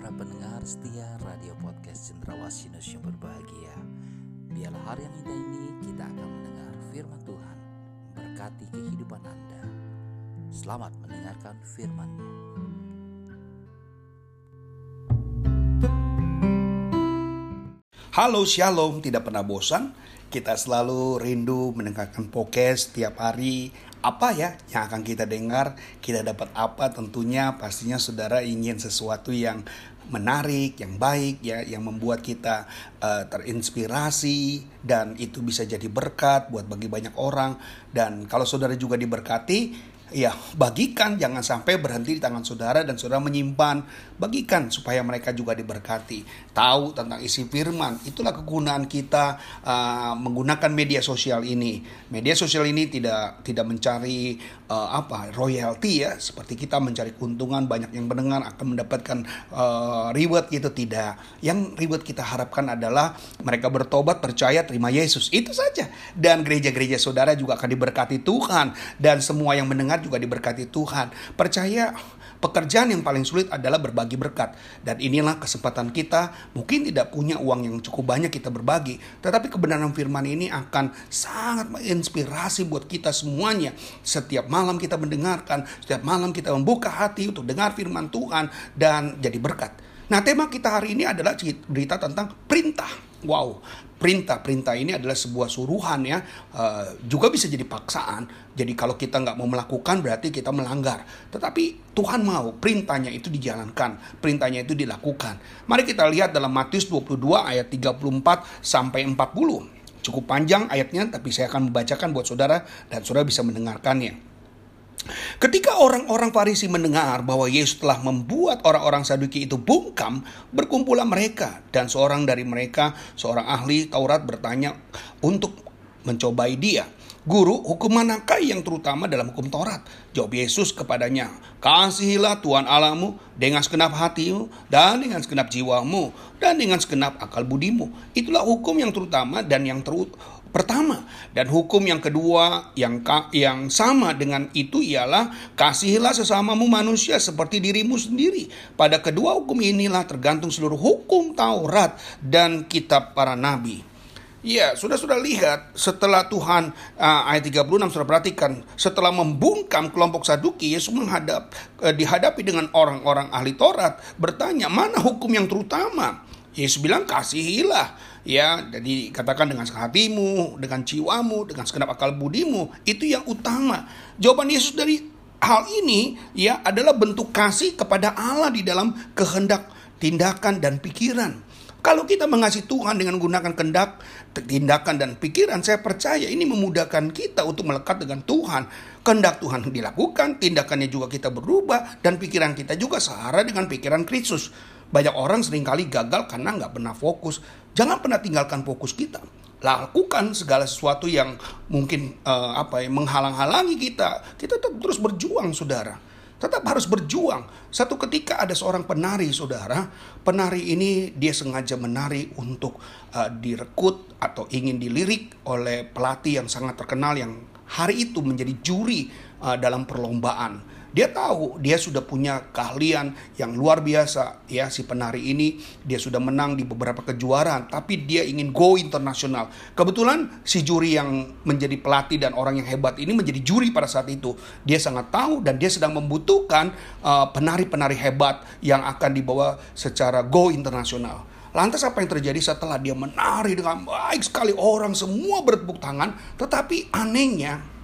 para pendengar setia radio podcast Cendrawasih yang berbahagia. Biarlah hari yang indah ini kita akan mendengar firman Tuhan berkati kehidupan Anda. Selamat mendengarkan firman-Nya. Halo Shalom, tidak pernah bosan? Kita selalu rindu mendengarkan podcast setiap hari. Apa ya yang akan kita dengar? Kita dapat apa? Tentunya pastinya saudara ingin sesuatu yang menarik, yang baik, ya, yang membuat kita uh, terinspirasi dan itu bisa jadi berkat buat bagi banyak orang. Dan kalau saudara juga diberkati, ya bagikan jangan sampai berhenti di tangan saudara dan saudara menyimpan. Bagikan supaya mereka juga diberkati. Tahu tentang isi firman. Itulah kegunaan kita uh, menggunakan media sosial ini. Media sosial ini tidak tidak mencari uh, apa royalty ya. Seperti kita mencari keuntungan banyak yang mendengar akan mendapatkan uh, reward gitu. Tidak. Yang reward kita harapkan adalah mereka bertobat percaya terima Yesus. Itu saja. Dan gereja-gereja saudara juga akan diberkati Tuhan. Dan semua yang mendengar juga diberkati Tuhan. Percaya pekerjaan yang paling sulit adalah berbagi berkat. Dan inilah kesempatan kita, mungkin tidak punya uang yang cukup banyak kita berbagi. Tetapi kebenaran firman ini akan sangat menginspirasi buat kita semuanya. Setiap malam kita mendengarkan, setiap malam kita membuka hati untuk dengar firman Tuhan dan jadi berkat. Nah tema kita hari ini adalah berita tentang perintah. Wow, perintah-perintah ini adalah sebuah suruhan ya, uh, juga bisa jadi paksaan. Jadi kalau kita nggak mau melakukan berarti kita melanggar. Tetapi Tuhan mau perintahnya itu dijalankan, perintahnya itu dilakukan. Mari kita lihat dalam Matius 22 ayat 34 sampai 40. Cukup panjang ayatnya, tapi saya akan membacakan buat saudara dan saudara bisa mendengarkannya. Ketika orang-orang Farisi mendengar bahwa Yesus telah membuat orang-orang Saduki itu bungkam, berkumpullah mereka dan seorang dari mereka, seorang ahli Taurat bertanya untuk mencobai dia. Guru, hukum manakah yang terutama dalam hukum Taurat? Jawab Yesus kepadanya, Kasihilah Tuhan Allahmu dengan segenap hatimu dan dengan segenap jiwamu dan dengan segenap akal budimu. Itulah hukum yang terutama dan yang ter pertama dan hukum yang kedua yang yang sama dengan itu ialah kasihilah sesamamu manusia seperti dirimu sendiri. Pada kedua hukum inilah tergantung seluruh hukum Taurat dan kitab para nabi. Ya, sudah sudah lihat setelah Tuhan uh, ayat 36 sudah perhatikan setelah membungkam kelompok Saduki Yesus menghadap uh, dihadapi dengan orang-orang ahli Taurat bertanya mana hukum yang terutama Yesus bilang kasihilah ya jadi katakan dengan hatimu dengan jiwamu dengan segenap akal budimu itu yang utama jawaban Yesus dari hal ini ya adalah bentuk kasih kepada Allah di dalam kehendak tindakan dan pikiran kalau kita mengasihi Tuhan dengan menggunakan kendak, tindakan dan pikiran, saya percaya ini memudahkan kita untuk melekat dengan Tuhan. Kendak Tuhan dilakukan, tindakannya juga kita berubah, dan pikiran kita juga searah dengan pikiran Kristus. Banyak orang sering kali gagal karena nggak pernah fokus. Jangan pernah tinggalkan fokus kita. Lakukan segala sesuatu yang mungkin uh, apa ya menghalang-halangi kita. Kita tetap terus berjuang, saudara. Tetap harus berjuang. Satu ketika ada seorang penari, saudara. Penari ini dia sengaja menari untuk uh, direkrut atau ingin dilirik oleh pelatih yang sangat terkenal yang hari itu menjadi juri uh, dalam perlombaan dia tahu dia sudah punya keahlian yang luar biasa ya si penari ini dia sudah menang di beberapa kejuaraan tapi dia ingin go internasional. Kebetulan si juri yang menjadi pelatih dan orang yang hebat ini menjadi juri pada saat itu. Dia sangat tahu dan dia sedang membutuhkan uh, penari-penari uh, hebat yang akan dibawa secara go internasional. Lantas apa yang terjadi setelah dia menari dengan baik sekali orang semua bertepuk tangan tetapi anehnya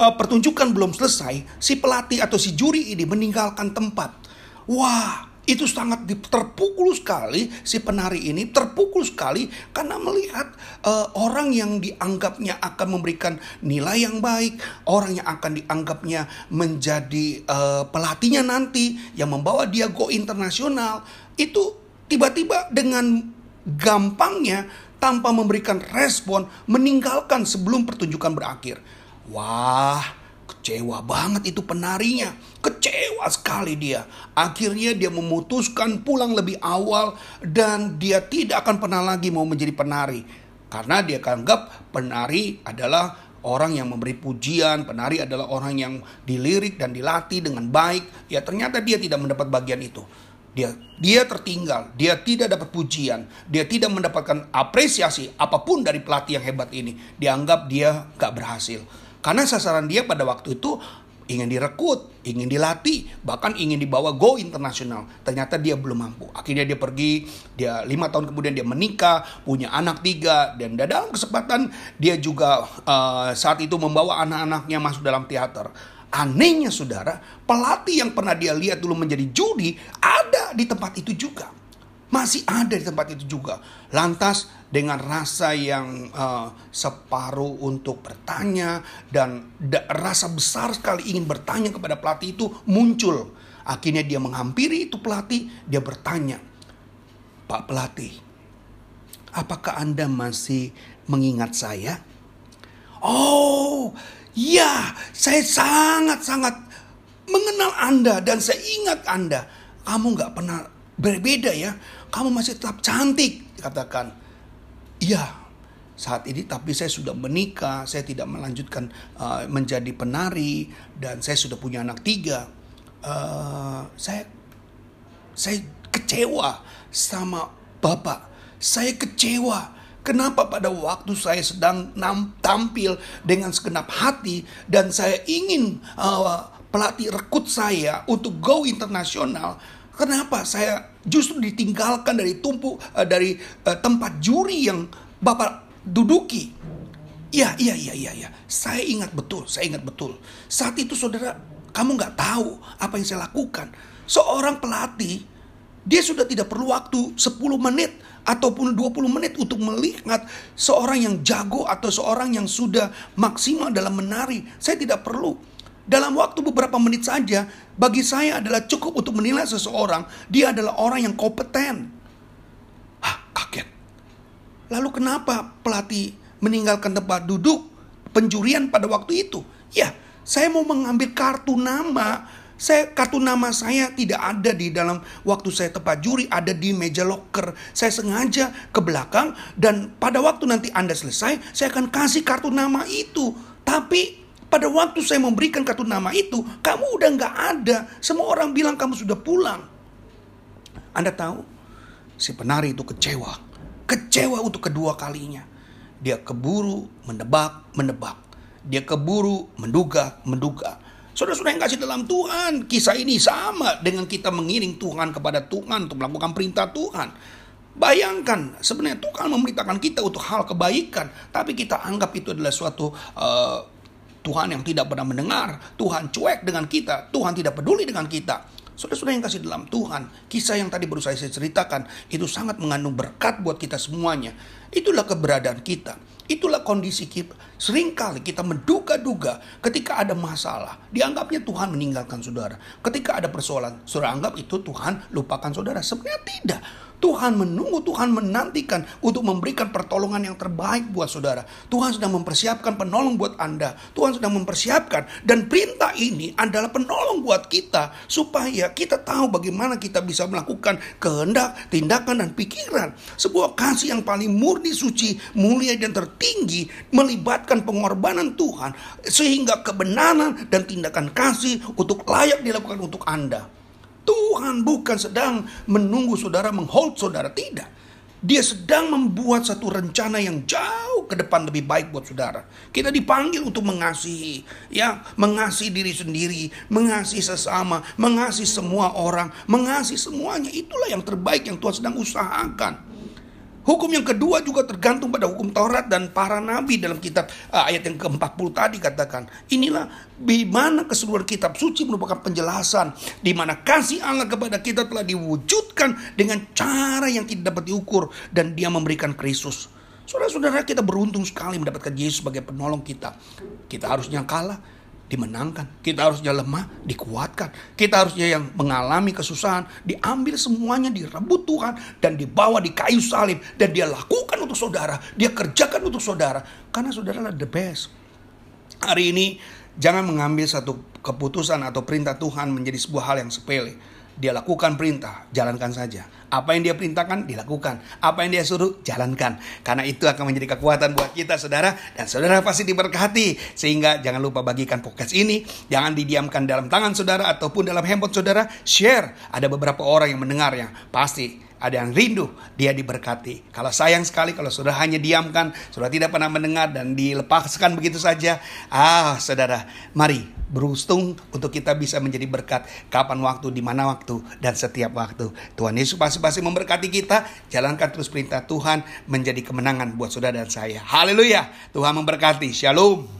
uh, pertunjukan belum selesai, si pelatih atau si juri ini meninggalkan tempat. Wah, itu sangat terpukul sekali si penari ini terpukul sekali karena melihat uh, orang yang dianggapnya akan memberikan nilai yang baik, orang yang akan dianggapnya menjadi uh, pelatihnya nanti yang membawa dia go internasional itu tiba-tiba dengan gampangnya tanpa memberikan respon meninggalkan sebelum pertunjukan berakhir. Wah, kecewa banget itu penarinya. Kecewa sekali dia. Akhirnya dia memutuskan pulang lebih awal dan dia tidak akan pernah lagi mau menjadi penari. Karena dia anggap penari adalah orang yang memberi pujian, penari adalah orang yang dilirik dan dilatih dengan baik. Ya ternyata dia tidak mendapat bagian itu. Dia dia tertinggal, dia tidak dapat pujian, dia tidak mendapatkan apresiasi apa pun dari pelatih yang hebat ini. Dianggap dia gak berhasil. Karena sasaran dia pada waktu itu ingin direkrut, ingin dilatih, bahkan ingin dibawa go internasional. Ternyata dia belum mampu. Akhirnya dia pergi, dia lima tahun kemudian dia menikah, punya anak tiga, dan dalam kesempatan dia juga uh, saat itu membawa anak-anaknya masuk dalam teater. Anehnya saudara, pelatih yang pernah dia lihat dulu menjadi judi ada di tempat itu juga. Masih ada di tempat itu juga. Lantas dengan rasa yang uh, separuh untuk bertanya dan rasa besar sekali ingin bertanya kepada pelatih itu muncul. Akhirnya dia menghampiri itu pelatih, dia bertanya, "Pak pelatih, apakah Anda masih mengingat saya?" "Oh, Ya, saya sangat-sangat mengenal Anda dan saya ingat Anda. Kamu nggak pernah berbeda ya. Kamu masih tetap cantik, katakan. Iya, saat ini tapi saya sudah menikah, saya tidak melanjutkan uh, menjadi penari dan saya sudah punya anak tiga. Uh, saya saya kecewa sama Bapak. Saya kecewa Kenapa pada waktu saya sedang tampil dengan segenap hati dan saya ingin uh, pelatih rekrut saya untuk go internasional, kenapa saya justru ditinggalkan dari tumpu uh, dari uh, tempat juri yang Bapak duduki? Iya, iya, iya, iya, iya. Saya ingat betul, saya ingat betul. Saat itu saudara, kamu nggak tahu apa yang saya lakukan. Seorang pelatih, dia sudah tidak perlu waktu 10 menit ataupun 20 menit untuk melihat seorang yang jago atau seorang yang sudah maksimal dalam menari. Saya tidak perlu. Dalam waktu beberapa menit saja, bagi saya adalah cukup untuk menilai seseorang. Dia adalah orang yang kompeten. Hah, kaget. Lalu kenapa pelatih meninggalkan tempat duduk penjurian pada waktu itu? Ya, saya mau mengambil kartu nama saya kartu nama saya tidak ada di dalam waktu saya tepat juri, ada di meja locker. Saya sengaja ke belakang dan pada waktu nanti Anda selesai, saya akan kasih kartu nama itu. Tapi pada waktu saya memberikan kartu nama itu, kamu udah nggak ada. Semua orang bilang kamu sudah pulang. Anda tahu, si penari itu kecewa. Kecewa untuk kedua kalinya. Dia keburu menebak, menebak. Dia keburu menduga, menduga. Saudara-saudara yang kasih dalam Tuhan, kisah ini sama dengan kita mengiring Tuhan kepada Tuhan untuk melakukan perintah Tuhan. Bayangkan, sebenarnya Tuhan memerintahkan kita untuk hal kebaikan, tapi kita anggap itu adalah suatu uh, Tuhan yang tidak pernah mendengar, Tuhan cuek dengan kita, Tuhan tidak peduli dengan kita. Saudara-saudara yang kasih dalam Tuhan, kisah yang tadi baru saya ceritakan, itu sangat mengandung berkat buat kita semuanya. Itulah keberadaan kita. Itulah kondisi kita. Seringkali kita menduga-duga ketika ada masalah. Dianggapnya Tuhan meninggalkan saudara. Ketika ada persoalan, saudara anggap itu Tuhan lupakan saudara. Sebenarnya tidak. Tuhan menunggu, Tuhan menantikan untuk memberikan pertolongan yang terbaik buat saudara. Tuhan sedang mempersiapkan penolong buat Anda. Tuhan sedang mempersiapkan dan perintah ini adalah penolong buat kita supaya kita tahu bagaimana kita bisa melakukan kehendak, tindakan dan pikiran. Sebuah kasih yang paling murni, suci, mulia dan tertinggi melibatkan pengorbanan Tuhan sehingga kebenaran dan tindakan kasih untuk layak dilakukan untuk Anda. Tuhan bukan sedang menunggu saudara menghold saudara, tidak. Dia sedang membuat satu rencana yang jauh ke depan lebih baik buat saudara. Kita dipanggil untuk mengasihi, ya, mengasihi diri sendiri, mengasihi sesama, mengasihi semua orang, mengasihi semuanya. Itulah yang terbaik yang Tuhan sedang usahakan. Hukum yang kedua juga tergantung pada hukum Taurat dan para nabi dalam kitab uh, ayat yang ke-40 tadi katakan. Inilah di mana keseluruhan kitab suci merupakan penjelasan di mana kasih Allah kepada kita telah diwujudkan dengan cara yang tidak dapat diukur dan dia memberikan Kristus. Saudara-saudara kita beruntung sekali mendapatkan Yesus sebagai penolong kita. Kita harusnya kalah dimenangkan. Kita harusnya lemah, dikuatkan. Kita harusnya yang mengalami kesusahan, diambil semuanya, direbut Tuhan, dan dibawa di kayu salib. Dan dia lakukan untuk saudara, dia kerjakan untuk saudara. Karena saudara adalah the best. Hari ini, jangan mengambil satu keputusan atau perintah Tuhan menjadi sebuah hal yang sepele. Dia lakukan perintah, jalankan saja. Apa yang dia perintahkan, dilakukan. Apa yang dia suruh, jalankan. Karena itu akan menjadi kekuatan buat kita, saudara. Dan saudara pasti diberkati. Sehingga jangan lupa bagikan podcast ini. Jangan didiamkan dalam tangan saudara ataupun dalam handphone saudara. Share. Ada beberapa orang yang mendengar yang pasti ada yang rindu, dia diberkati. Kalau sayang sekali kalau sudah hanya diamkan, sudah tidak pernah mendengar dan dilepaskan begitu saja. Ah, saudara, mari beruntung untuk kita bisa menjadi berkat kapan waktu, di mana waktu, dan setiap waktu. Tuhan Yesus pasti-pasti memberkati kita. Jalankan terus perintah Tuhan menjadi kemenangan buat saudara dan saya. Haleluya. Tuhan memberkati. Shalom.